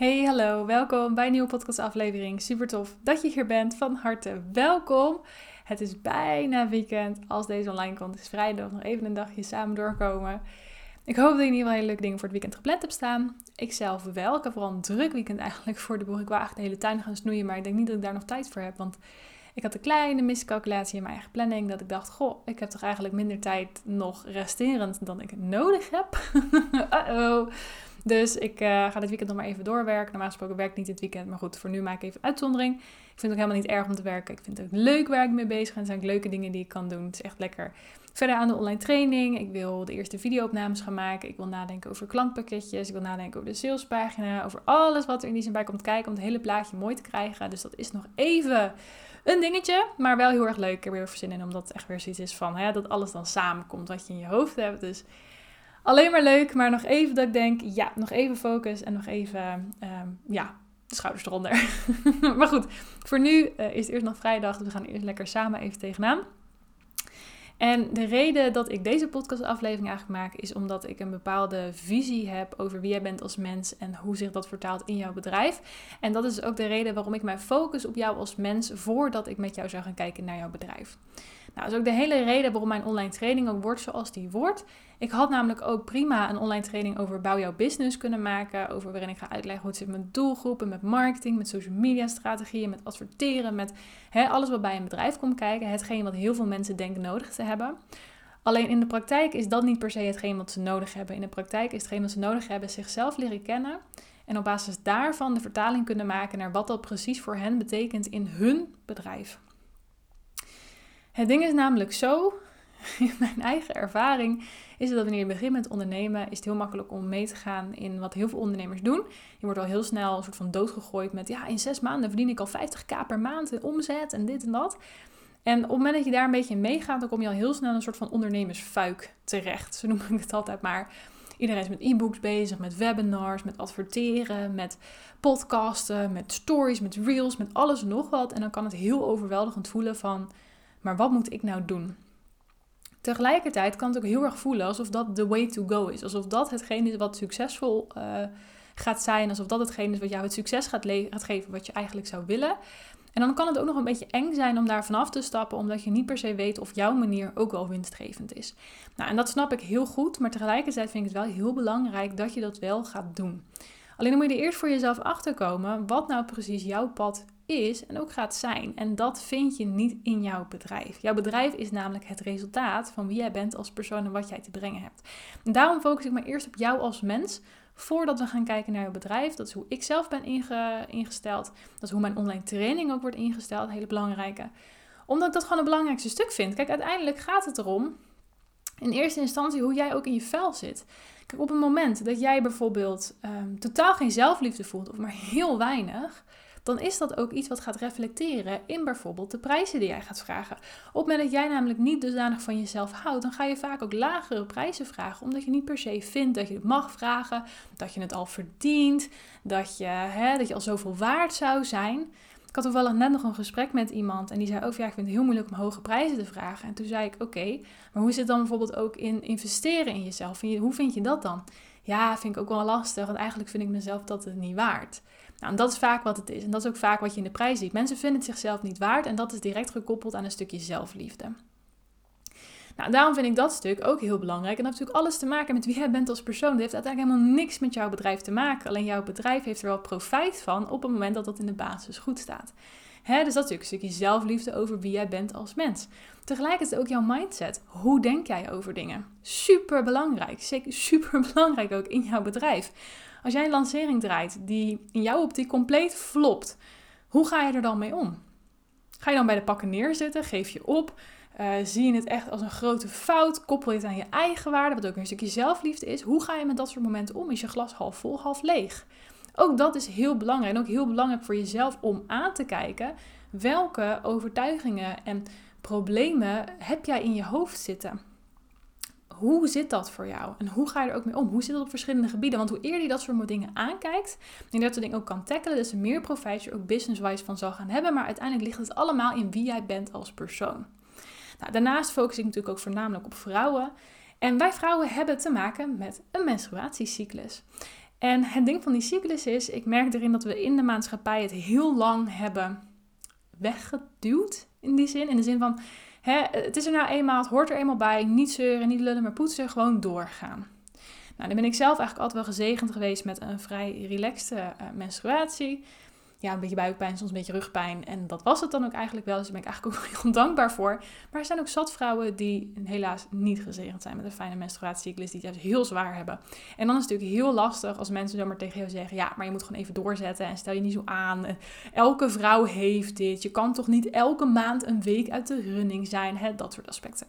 Hey, hallo, welkom bij een nieuwe podcastaflevering. Super tof dat je hier bent. Van harte welkom. Het is bijna weekend. Als deze online komt, is vrijdag nog even een dagje samen doorkomen. Ik hoop dat je in ieder geval hele leuke dingen voor het weekend gepland hebt staan. Ik zelf wel. Ik heb vooral een druk weekend eigenlijk voor de boeg. Ik wil eigenlijk de hele tuin gaan snoeien, maar ik denk niet dat ik daar nog tijd voor heb. Want ik had een kleine miscalculatie in mijn eigen planning. Dat ik dacht, goh, ik heb toch eigenlijk minder tijd nog resterend dan ik nodig heb. Uh-oh. Dus ik uh, ga dit weekend nog maar even doorwerken. Normaal gesproken werk ik niet dit weekend. Maar goed, voor nu maak ik even uitzondering. Ik vind het ook helemaal niet erg om te werken. Ik vind het ook leuk waar ik mee bezig ben. Er zijn leuke dingen die ik kan doen. Het is echt lekker. Verder aan de online training. Ik wil de eerste videoopnames gaan maken. Ik wil nadenken over klankpakketjes. Ik wil nadenken over de salespagina. Over alles wat er in die zin bij komt kijken. Om het hele plaatje mooi te krijgen. Dus dat is nog even een dingetje. Maar wel heel erg leuk. Ik heb er weer zin in. Omdat het echt weer zoiets is van dat alles dan samenkomt wat je in je hoofd hebt. Dus alleen maar leuk. Maar nog even dat ik denk, ja, nog even focus en nog even, um, ja, de schouders eronder. maar goed, voor nu uh, is het eerst nog vrijdag. Dus we gaan eerst lekker samen even tegenaan. En de reden dat ik deze podcastaflevering eigenlijk maak, is omdat ik een bepaalde visie heb over wie jij bent als mens en hoe zich dat vertaalt in jouw bedrijf. En dat is ook de reden waarom ik mij focus op jou als mens voordat ik met jou zou gaan kijken naar jouw bedrijf. Nou, dat is ook de hele reden waarom mijn online training ook wordt zoals die wordt. Ik had namelijk ook prima een online training over bouw jouw business kunnen maken. Over waarin ik ga uitleggen hoe het zit met doelgroepen, met marketing, met social media strategieën, met adverteren, met alles wat bij een bedrijf komt kijken. Hetgeen wat heel veel mensen denken nodig te hebben. Alleen in de praktijk is dat niet per se hetgeen wat ze nodig hebben. In de praktijk is hetgeen wat ze nodig hebben zichzelf leren kennen. En op basis daarvan de vertaling kunnen maken naar wat dat precies voor hen betekent in hun bedrijf. Het ding is namelijk zo, mijn eigen ervaring, is dat wanneer je begint met ondernemen, is het heel makkelijk om mee te gaan in wat heel veel ondernemers doen. Je wordt al heel snel een soort van doodgegooid met, ja, in zes maanden verdien ik al 50k per maand in omzet en dit en dat. En op het moment dat je daar een beetje in meegaat, dan kom je al heel snel een soort van ondernemersfuik terecht. Zo noem ik het altijd maar. Iedereen is met e-books bezig, met webinars, met adverteren, met podcasten, met stories, met reels, met alles en nog wat. En dan kan het heel overweldigend voelen van maar wat moet ik nou doen? Tegelijkertijd kan het ook heel erg voelen alsof dat the way to go is. Alsof dat hetgeen is wat succesvol uh, gaat zijn. Alsof dat hetgeen is wat jou het succes gaat, geven wat je eigenlijk zou willen. En dan kan het ook nog een beetje eng zijn om daar vanaf te stappen, omdat je niet per se weet of jouw manier ook wel winstgevend is. Nou, en dat snap ik heel goed, maar tegelijkertijd vind ik het wel heel belangrijk dat je dat wel gaat doen. Alleen dan moet je er eerst voor jezelf achterkomen wat nou precies jouw pad is en ook gaat zijn. En dat vind je niet in jouw bedrijf. Jouw bedrijf is namelijk het resultaat van wie jij bent als persoon en wat jij te brengen hebt. En daarom focus ik me eerst op jou als mens. Voordat we gaan kijken naar jouw bedrijf. Dat is hoe ik zelf ben ingesteld. Dat is hoe mijn online training ook wordt ingesteld. Hele belangrijke. Omdat ik dat gewoon het belangrijkste stuk vind. Kijk, uiteindelijk gaat het erom. In eerste instantie hoe jij ook in je vel zit. Kijk, op het moment dat jij bijvoorbeeld um, totaal geen zelfliefde voelt, of maar heel weinig, dan is dat ook iets wat gaat reflecteren in bijvoorbeeld de prijzen die jij gaat vragen. Op het moment dat jij namelijk niet dusdanig van jezelf houdt, dan ga je vaak ook lagere prijzen vragen, omdat je niet per se vindt dat je het mag vragen, dat je het al verdient, dat je, hè, dat je al zoveel waard zou zijn. Ik had toevallig net nog een gesprek met iemand en die zei ook, ja, ik vind het heel moeilijk om hoge prijzen te vragen. En toen zei ik, oké, maar hoe zit het dan bijvoorbeeld ook in investeren in jezelf? Hoe vind je dat dan? Ja, vind ik ook wel lastig, want eigenlijk vind ik mezelf dat het niet waard. Nou, dat is vaak wat het is. En dat is ook vaak wat je in de prijs ziet. Mensen vinden het zichzelf niet waard en dat is direct gekoppeld aan een stukje zelfliefde. Nou, daarom vind ik dat stuk ook heel belangrijk. En dat heeft natuurlijk alles te maken met wie jij bent als persoon. Dat heeft uiteindelijk helemaal niks met jouw bedrijf te maken. Alleen jouw bedrijf heeft er wel profijt van op het moment dat dat in de basis goed staat. Dus dat is natuurlijk een stukje zelfliefde over wie jij bent als mens. Tegelijkertijd ook jouw mindset. Hoe denk jij over dingen? Super belangrijk. Zeker super belangrijk ook in jouw bedrijf. Als jij een lancering draait die in jouw optiek compleet flopt, hoe ga je er dan mee om? Ga je dan bij de pakken neerzitten? Geef je op? Uh, zie je het echt als een grote fout? Koppel je het aan je eigen waarde, wat ook een stukje zelfliefde is? Hoe ga je met dat soort momenten om? Is je glas half vol, half leeg? Ook dat is heel belangrijk en ook heel belangrijk voor jezelf om aan te kijken welke overtuigingen en problemen heb jij in je hoofd zitten hoe zit dat voor jou? En hoe ga je er ook mee om? Hoe zit dat op verschillende gebieden? Want hoe eerder je dat soort dingen aankijkt, en dat soort dingen ook kan tackelen, dus meer profijt je ook business-wise van zal gaan hebben. Maar uiteindelijk ligt het allemaal in wie jij bent als persoon. Nou, daarnaast focus ik natuurlijk ook voornamelijk op vrouwen. En wij vrouwen hebben te maken met een menstruatiecyclus. En het ding van die cyclus is, ik merk erin dat we in de maatschappij het heel lang hebben weggeduwd. In die zin, in de zin van, hè, het is er nou eenmaal, het hoort er eenmaal bij, niet zeuren, niet lullen, maar poetsen, gewoon doorgaan. Nou, dan ben ik zelf eigenlijk altijd wel gezegend geweest met een vrij relaxte uh, menstruatie ja, een beetje buikpijn, soms een beetje rugpijn. En dat was het dan ook eigenlijk wel. Dus daar ben ik eigenlijk ook heel dankbaar voor. Maar er zijn ook zat vrouwen die helaas niet gezegend zijn met een fijne menstruatiecyclus. Die het juist heel zwaar hebben. En dan is het natuurlijk heel lastig als mensen zomaar tegen jou zeggen... Ja, maar je moet gewoon even doorzetten en stel je niet zo aan. Elke vrouw heeft dit. Je kan toch niet elke maand een week uit de running zijn. Hè? Dat soort aspecten.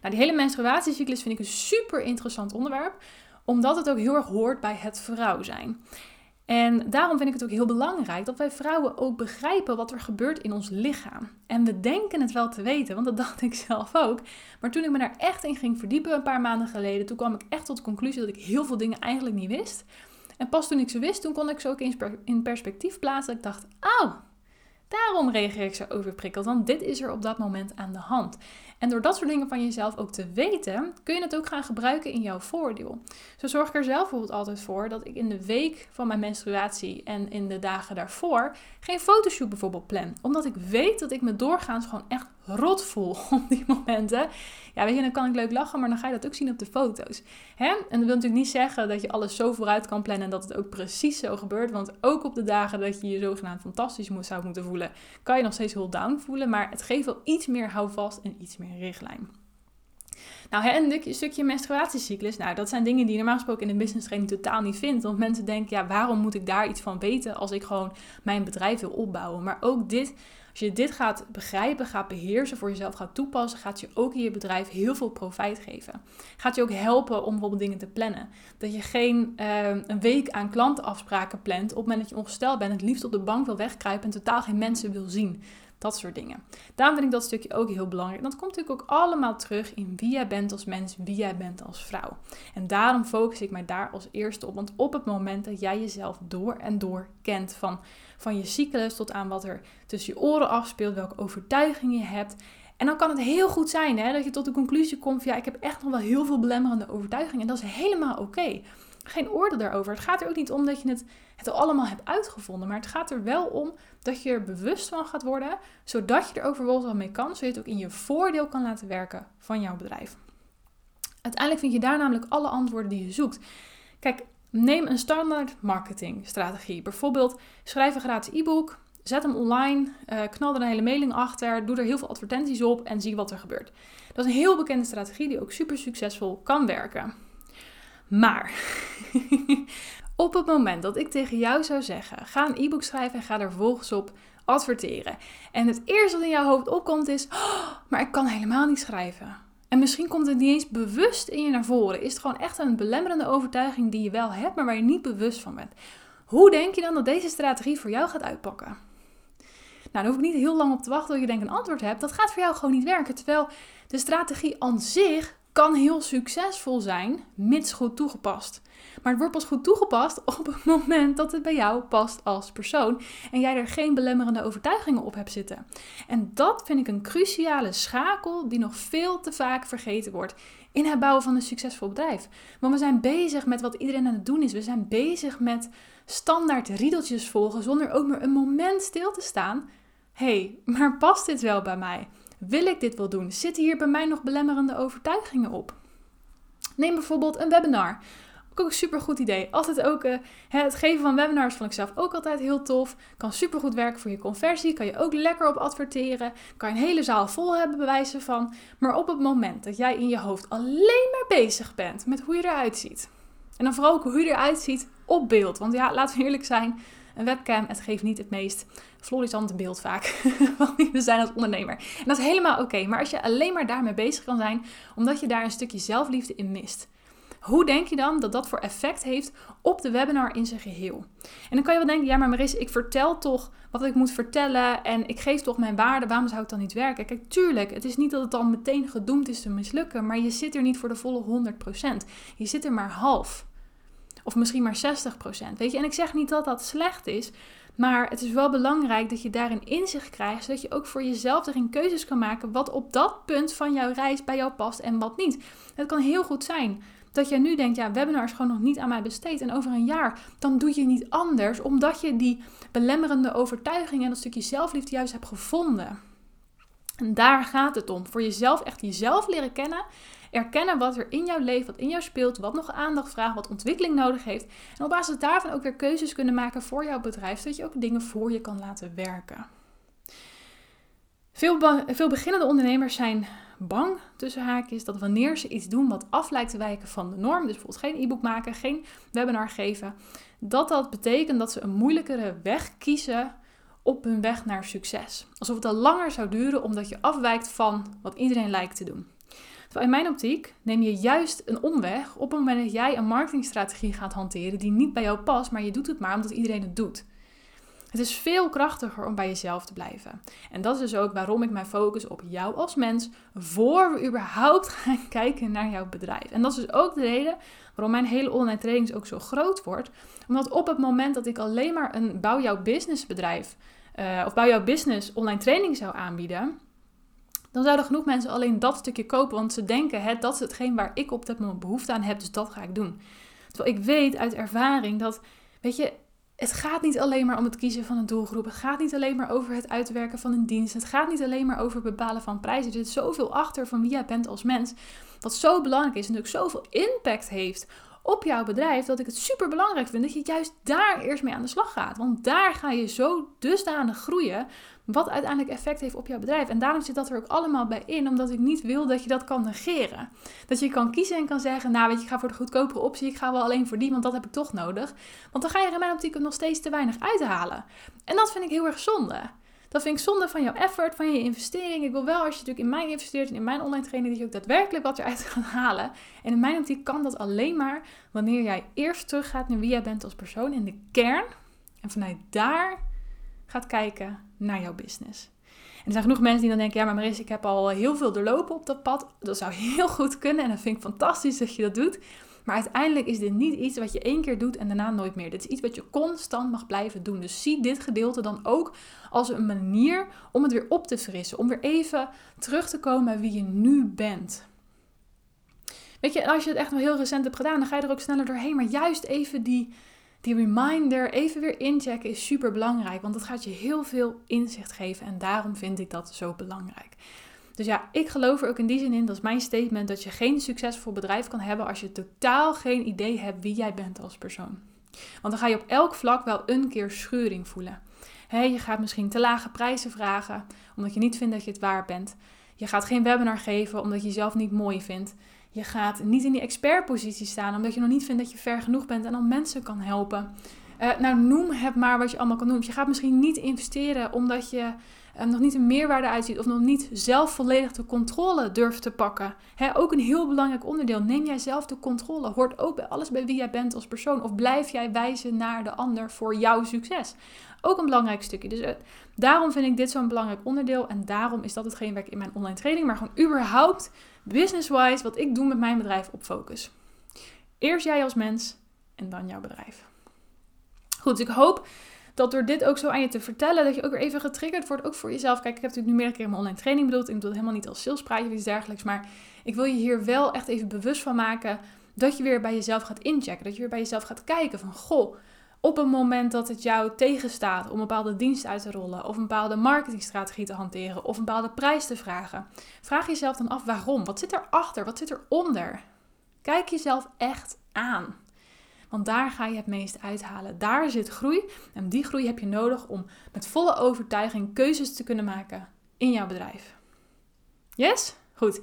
Nou, die hele menstruatiecyclus vind ik een super interessant onderwerp. Omdat het ook heel erg hoort bij het vrouw zijn. En daarom vind ik het ook heel belangrijk dat wij vrouwen ook begrijpen wat er gebeurt in ons lichaam. En we denken het wel te weten, want dat dacht ik zelf ook. Maar toen ik me daar echt in ging verdiepen een paar maanden geleden, toen kwam ik echt tot de conclusie dat ik heel veel dingen eigenlijk niet wist. En pas toen ik ze wist, toen kon ik ze ook in perspectief plaatsen. Ik dacht, oh, daarom reageer ik zo overprikkeld, want dit is er op dat moment aan de hand. En door dat soort dingen van jezelf ook te weten, kun je het ook gaan gebruiken in jouw voordeel. Zo zorg ik er zelf bijvoorbeeld altijd voor dat ik in de week van mijn menstruatie en in de dagen daarvoor geen fotoshoot bijvoorbeeld plan. Omdat ik weet dat ik me doorgaans gewoon echt rot voel op die momenten. Ja, weet je, dan kan ik leuk lachen, maar dan ga je dat ook zien op de foto's. Hè? En dat wil natuurlijk niet zeggen dat je alles zo vooruit kan plannen en dat het ook precies zo gebeurt. Want ook op de dagen dat je je zogenaamd fantastisch zou moeten voelen, kan je nog steeds heel down voelen. Maar het geeft wel iets meer houvast en iets meer richtlijn. Nou, en een stukje menstruatiecyclus, nou, dat zijn dingen die je normaal gesproken in de business training totaal niet vindt. Want mensen denken, ja, waarom moet ik daar iets van weten als ik gewoon mijn bedrijf wil opbouwen? Maar ook dit als je dit gaat begrijpen, gaat beheersen, voor jezelf gaat toepassen, gaat je ook in je bedrijf heel veel profijt geven. Gaat je ook helpen om bijvoorbeeld dingen te plannen. Dat je geen uh, een week aan klantenafspraken plant op het moment dat je ongesteld bent, het liefst op de bank wil wegkruipen en totaal geen mensen wil zien. Dat soort dingen. Daarom vind ik dat stukje ook heel belangrijk. En dat komt natuurlijk ook allemaal terug in wie jij bent als mens, wie jij bent als vrouw. En daarom focus ik mij daar als eerste op. Want op het moment dat jij jezelf door en door kent van, van je cyclus tot aan wat er tussen je oren afspeelt, welke overtuigingen je hebt. En dan kan het heel goed zijn hè, dat je tot de conclusie komt: ja, ik heb echt nog wel heel veel belemmerende overtuigingen. En dat is helemaal oké geen oordeel daarover. Het gaat er ook niet om dat je het, het allemaal hebt uitgevonden. Maar het gaat er wel om dat je er bewust van gaat worden. Zodat je er overal mee kan. Zodat je het ook in je voordeel kan laten werken van jouw bedrijf. Uiteindelijk vind je daar namelijk alle antwoorden die je zoekt. Kijk, neem een standaard marketingstrategie. Bijvoorbeeld schrijf een gratis e-book. Zet hem online, uh, knal er een hele mailing achter, doe er heel veel advertenties op en zie wat er gebeurt. Dat is een heel bekende strategie die ook super succesvol kan werken. Maar op het moment dat ik tegen jou zou zeggen: ga een e-book schrijven en ga er volgens op adverteren. En het eerste wat in jouw hoofd opkomt is: oh, maar ik kan helemaal niet schrijven. En misschien komt het niet eens bewust in je naar voren. Is het gewoon echt een belemmerende overtuiging die je wel hebt, maar waar je niet bewust van bent. Hoe denk je dan dat deze strategie voor jou gaat uitpakken? Nou, daar hoef ik niet heel lang op te wachten tot je denkt een antwoord hebt. Dat gaat voor jou gewoon niet werken. Terwijl de strategie aan zich kan heel succesvol zijn, mits goed toegepast. Maar het wordt pas goed toegepast op het moment dat het bij jou past als persoon en jij er geen belemmerende overtuigingen op hebt zitten. En dat vind ik een cruciale schakel die nog veel te vaak vergeten wordt in het bouwen van een succesvol bedrijf. Want we zijn bezig met wat iedereen aan het doen is. We zijn bezig met standaard riedeltjes volgen zonder ook maar een moment stil te staan. Hey, maar past dit wel bij mij? Wil ik dit wel doen? Zitten hier bij mij nog belemmerende overtuigingen op? Neem bijvoorbeeld een webinar. Ook een super goed idee. Altijd ook uh, het geven van webinars vond ik zelf ook altijd heel tof. Kan super goed werken voor je conversie. Kan je ook lekker op adverteren. Kan je een hele zaal vol hebben, bewijzen van. Maar op het moment dat jij in je hoofd alleen maar bezig bent met hoe je eruit ziet. En dan vooral ook hoe je eruit ziet op beeld. Want ja, laten we eerlijk zijn. Een webcam, het geeft niet het meest florissante beeld vaak. we zijn als ondernemer. En dat is helemaal oké. Maar als je alleen maar daarmee bezig kan zijn, omdat je daar een stukje zelfliefde in mist. Hoe denk je dan dat dat voor effect heeft op de webinar in zijn geheel? En dan kan je wel denken, ja maar Maris, ik vertel toch wat ik moet vertellen en ik geef toch mijn waarde, waarom zou het dan niet werken? Kijk, tuurlijk, het is niet dat het dan meteen gedoemd is te mislukken, maar je zit er niet voor de volle 100%. Je zit er maar half. Of misschien maar 60%. Weet je, en ik zeg niet dat dat slecht is. Maar het is wel belangrijk dat je daarin inzicht krijgt, zodat je ook voor jezelf erin keuzes kan maken wat op dat punt van jouw reis bij jou past en wat niet. Het kan heel goed zijn dat jij nu denkt, ja, webinar is gewoon nog niet aan mij besteed. En over een jaar, dan doe je niet anders, omdat je die belemmerende overtuiging en dat stukje zelfliefde juist hebt gevonden. Daar gaat het om. Voor jezelf echt jezelf leren kennen. Erkennen wat er in jouw leven, wat in jou speelt, wat nog aandacht vraagt, wat ontwikkeling nodig heeft. En op basis daarvan ook weer keuzes kunnen maken voor jouw bedrijf, zodat je ook dingen voor je kan laten werken. Veel, veel beginnende ondernemers zijn bang tussen haakjes dat wanneer ze iets doen wat af lijkt te wijken van de norm, dus bijvoorbeeld geen e-book maken, geen webinar geven, dat dat betekent dat ze een moeilijkere weg kiezen op hun weg naar succes. Alsof het al langer zou duren omdat je afwijkt van wat iedereen lijkt te doen. Terwijl in mijn optiek neem je juist een omweg op het moment dat jij een marketingstrategie gaat hanteren die niet bij jou past, maar je doet het maar omdat iedereen het doet. Het is veel krachtiger om bij jezelf te blijven. En dat is dus ook waarom ik mij focus op jou als mens voor we überhaupt gaan kijken naar jouw bedrijf. En dat is dus ook de reden waarom mijn hele online training ook zo groot wordt. Omdat op het moment dat ik alleen maar een bouw jouw business bedrijf uh, of bouw jouw business online training zou aanbieden, dan zouden genoeg mensen alleen dat stukje kopen, want ze denken, hè, dat is hetgeen waar ik op dit moment behoefte aan heb, dus dat ga ik doen. Terwijl ik weet uit ervaring dat, weet je, het gaat niet alleen maar om het kiezen van een doelgroep. Het gaat niet alleen maar over het uitwerken van een dienst. Het gaat niet alleen maar over het bepalen van prijzen. Er zit zoveel achter van wie jij bent als mens. Wat zo belangrijk is en ook zoveel impact heeft op jouw bedrijf. Dat ik het super belangrijk vind dat je juist daar eerst mee aan de slag gaat. Want daar ga je zo dusdanig groeien wat uiteindelijk effect heeft op jouw bedrijf. En daarom zit dat er ook allemaal bij in, omdat ik niet wil dat je dat kan negeren. Dat je kan kiezen en kan zeggen, nou weet je, ik ga voor de goedkopere optie, ik ga wel alleen voor die, want dat heb ik toch nodig. Want dan ga je er in mijn optiek nog steeds te weinig uithalen. En dat vind ik heel erg zonde. Dat vind ik zonde van jouw effort, van je investering. Ik wil wel, als je natuurlijk in mij investeert en in mijn online training, dat je ook daadwerkelijk wat eruit gaat halen. En in mijn optiek kan dat alleen maar wanneer jij eerst teruggaat naar wie jij bent als persoon in de kern. En vanuit daar gaat kijken naar jouw business. En er zijn genoeg mensen die dan denken, ja maar Maris, ik heb al heel veel doorlopen op dat pad. Dat zou heel goed kunnen en dat vind ik fantastisch dat je dat doet. Maar uiteindelijk is dit niet iets wat je één keer doet en daarna nooit meer. Dit is iets wat je constant mag blijven doen. Dus zie dit gedeelte dan ook als een manier om het weer op te frissen. Om weer even terug te komen bij wie je nu bent. Weet je, als je het echt nog heel recent hebt gedaan, dan ga je er ook sneller doorheen. Maar juist even die, die reminder even weer inchecken is super belangrijk. Want dat gaat je heel veel inzicht geven. En daarom vind ik dat zo belangrijk. Dus ja, ik geloof er ook in die zin in, dat is mijn statement, dat je geen succesvol bedrijf kan hebben als je totaal geen idee hebt wie jij bent als persoon. Want dan ga je op elk vlak wel een keer schuring voelen. je gaat misschien te lage prijzen vragen, omdat je niet vindt dat je het waard bent. Je gaat geen webinar geven, omdat je jezelf niet mooi vindt. Je gaat niet in die expertpositie staan, omdat je nog niet vindt dat je ver genoeg bent en dan mensen kan helpen. Uh, nou, noem het maar wat je allemaal kan doen. Je gaat misschien niet investeren omdat je um, nog niet een meerwaarde uitziet of nog niet zelf volledig de controle durft te pakken. ook een heel belangrijk onderdeel. Neem jij zelf de controle. Hoort ook bij alles bij wie jij bent als persoon. Of blijf jij wijzen naar de ander voor jouw succes? Ook een belangrijk stukje. Dus uh, daarom vind ik dit zo'n belangrijk onderdeel. En daarom is dat hetgeen waar ik in mijn online training, maar gewoon überhaupt business-wise, wat ik doe met mijn bedrijf op focus. Eerst jij als mens en dan jouw bedrijf. Goed, dus ik hoop dat door dit ook zo aan je te vertellen, dat je ook weer even getriggerd wordt, ook voor jezelf. Kijk, ik heb natuurlijk nu meerdere keer mijn online training bedoeld. Ik bedoel het helemaal niet als salespraatje of iets dergelijks. Maar ik wil je hier wel echt even bewust van maken dat je weer bij jezelf gaat inchecken. Dat je weer bij jezelf gaat kijken van, goh, op een moment dat het jou tegenstaat om een bepaalde dienst uit te rollen, of een bepaalde marketingstrategie te hanteren, of een bepaalde prijs te vragen, vraag jezelf dan af waarom. Wat zit erachter? Wat zit eronder? Kijk jezelf echt aan. Want daar ga je het meest uithalen. Daar zit groei. En die groei heb je nodig om met volle overtuiging keuzes te kunnen maken in jouw bedrijf. Yes? Goed.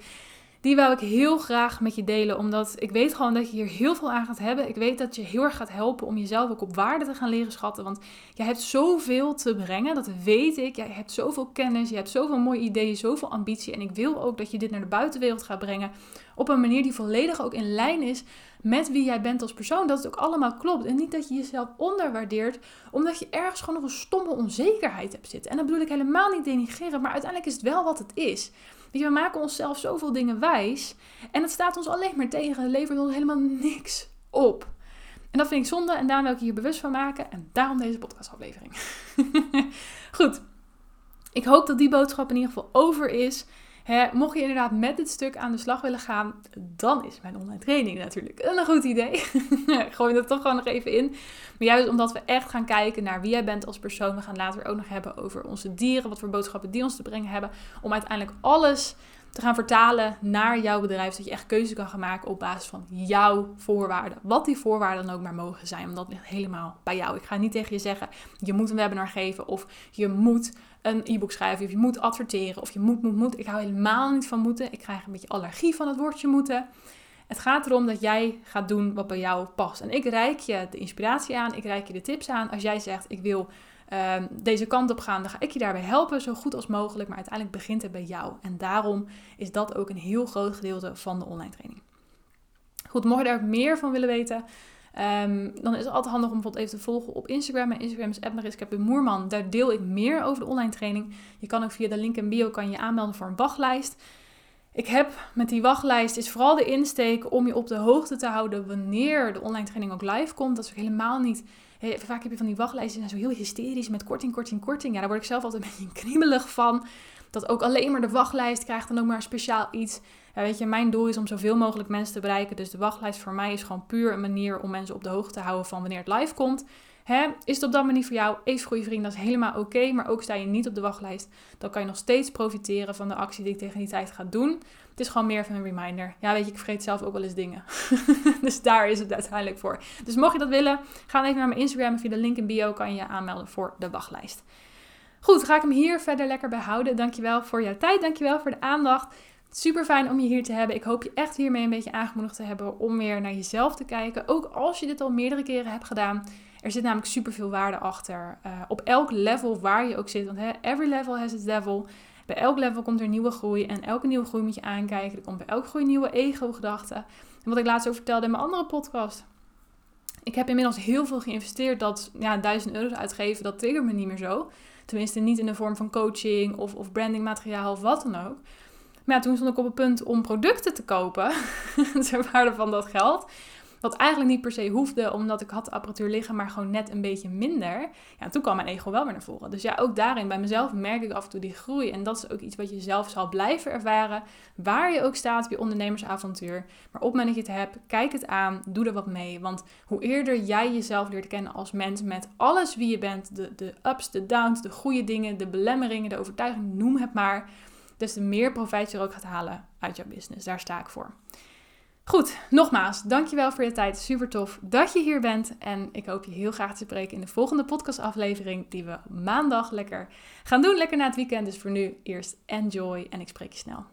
Die wou ik heel graag met je delen, omdat ik weet gewoon dat je hier heel veel aan gaat hebben. Ik weet dat je heel erg gaat helpen om jezelf ook op waarde te gaan leren schatten. Want jij hebt zoveel te brengen, dat weet ik. Jij hebt zoveel kennis, je hebt zoveel mooie ideeën, zoveel ambitie. En ik wil ook dat je dit naar de buitenwereld gaat brengen op een manier die volledig ook in lijn is met wie jij bent als persoon. Dat het ook allemaal klopt. En niet dat je jezelf onderwaardeert, omdat je ergens gewoon nog een stomme onzekerheid hebt zitten. En dat bedoel ik helemaal niet denigreren, maar uiteindelijk is het wel wat het is. Je, we maken onszelf zoveel dingen wijs. En het staat ons alleen maar tegen. Het levert ons helemaal niks op. En dat vind ik zonde en daarom wil ik je hier bewust van maken. En daarom deze podcastaflevering. Goed. Ik hoop dat die boodschap in ieder geval over is. Mocht je inderdaad met dit stuk aan de slag willen gaan, dan is mijn online training natuurlijk een goed idee. Gooi dat toch gewoon nog even in. Maar juist omdat we echt gaan kijken naar wie jij bent als persoon. We gaan later ook nog hebben over onze dieren, wat voor boodschappen die ons te brengen hebben. Om uiteindelijk alles te gaan vertalen naar jouw bedrijf. Zodat je echt keuze kan gaan maken op basis van jouw voorwaarden. Wat die voorwaarden dan ook maar mogen zijn. Want dat ligt helemaal bij jou. Ik ga niet tegen je zeggen, je moet een webinar geven. Of je moet een e-book schrijven. Of je moet adverteren. Of je moet, moet, moet. Ik hou helemaal niet van moeten. Ik krijg een beetje allergie van het woordje moeten. Het gaat erom dat jij gaat doen wat bij jou past. En ik reik je de inspiratie aan. Ik reik je de tips aan. Als jij zegt, ik wil Ehm, deze kant op gaan, dan ga ik je daarbij helpen, zo goed als mogelijk. Maar uiteindelijk begint het bij jou. En daarom is dat ook een heel groot gedeelte van de online training. Goed, mocht je daar meer van willen weten, ehm, dan is het altijd handig om bijvoorbeeld even te volgen op Instagram. Mijn Instagram is Ebnariska Moerman. Daar deel ik meer over de online training. Je kan ook via de link in bio kan je aanmelden voor een wachtlijst. Ik heb met die wachtlijst is vooral de insteek om je op de hoogte te houden wanneer de online training ook live komt. Dat is ook helemaal niet vaak heb je van die wachtlijsten zijn zo heel hysterisch met korting, korting, korting. Ja, daar word ik zelf altijd een beetje kriebelig van. Dat ook alleen maar de wachtlijst krijgt dan ook maar speciaal iets. Ja, weet je, mijn doel is om zoveel mogelijk mensen te bereiken. Dus de wachtlijst voor mij is gewoon puur een manier om mensen op de hoogte te houden van wanneer het live komt. Hè, is het op dat manier voor jou even goede vriend, dat is helemaal oké. maar ook sta je niet op de wachtlijst, dan kan je nog steeds profiteren van de actie die ik tegen die tijd ga doen. Het is gewoon meer van een reminder. Ja, weet je, ik vergeet zelf ook wel eens dingen. dus daar is het uiteindelijk voor. Dus mocht je dat willen, ga even naar mijn Instagram. Via de link in bio kan je je aanmelden voor de wachtlijst. Goed, ga ik hem hier verder lekker bij houden. Dankjewel voor jouw tijd. Dankjewel voor de aandacht. Super fijn om je hier te hebben. Ik hoop je echt hiermee een beetje aangemoedigd te hebben om weer naar jezelf te kijken. Ook als je dit al meerdere keren hebt gedaan. Er zit namelijk super veel waarde achter. Uh, op elk level waar je ook zit. Want hè, every level has its level. Bij elk level komt er nieuwe groei. En elke nieuwe groei moet je aankijken. Er komt bij elke groei nieuwe ego-gedachten. En wat ik laatst ook vertelde in mijn andere podcast. Ik heb inmiddels heel veel geïnvesteerd. Dat ja, 1000 euro uitgeven, dat triggert me niet meer zo. Tenminste, niet in de vorm van coaching of, of brandingmateriaal of wat dan ook. Maar ja, toen stond ik op het punt om producten te kopen. ter waarde van dat geld. Wat eigenlijk niet per se hoefde, omdat ik had de apparatuur liggen, maar gewoon net een beetje minder. Ja, toen kwam mijn ego wel weer naar voren. Dus ja, ook daarin bij mezelf merk ik af en toe die groei. En dat is ook iets wat je zelf zal blijven ervaren. Waar je ook staat op ondernemersavontuur. Maar op het moment dat je het hebt, kijk het aan, doe er wat mee. Want hoe eerder jij jezelf leert kennen als mens met alles wie je bent, de, de ups, de downs, de goede dingen, de belemmeringen, de overtuiging, noem het maar. Te meer profijt je er ook gaat halen uit jouw business. Daar sta ik voor. Goed, nogmaals, dankjewel voor je tijd. Super tof dat je hier bent. En ik hoop je heel graag te spreken in de volgende podcastaflevering die we maandag lekker gaan doen. Lekker na het weekend. Dus voor nu eerst enjoy en ik spreek je snel.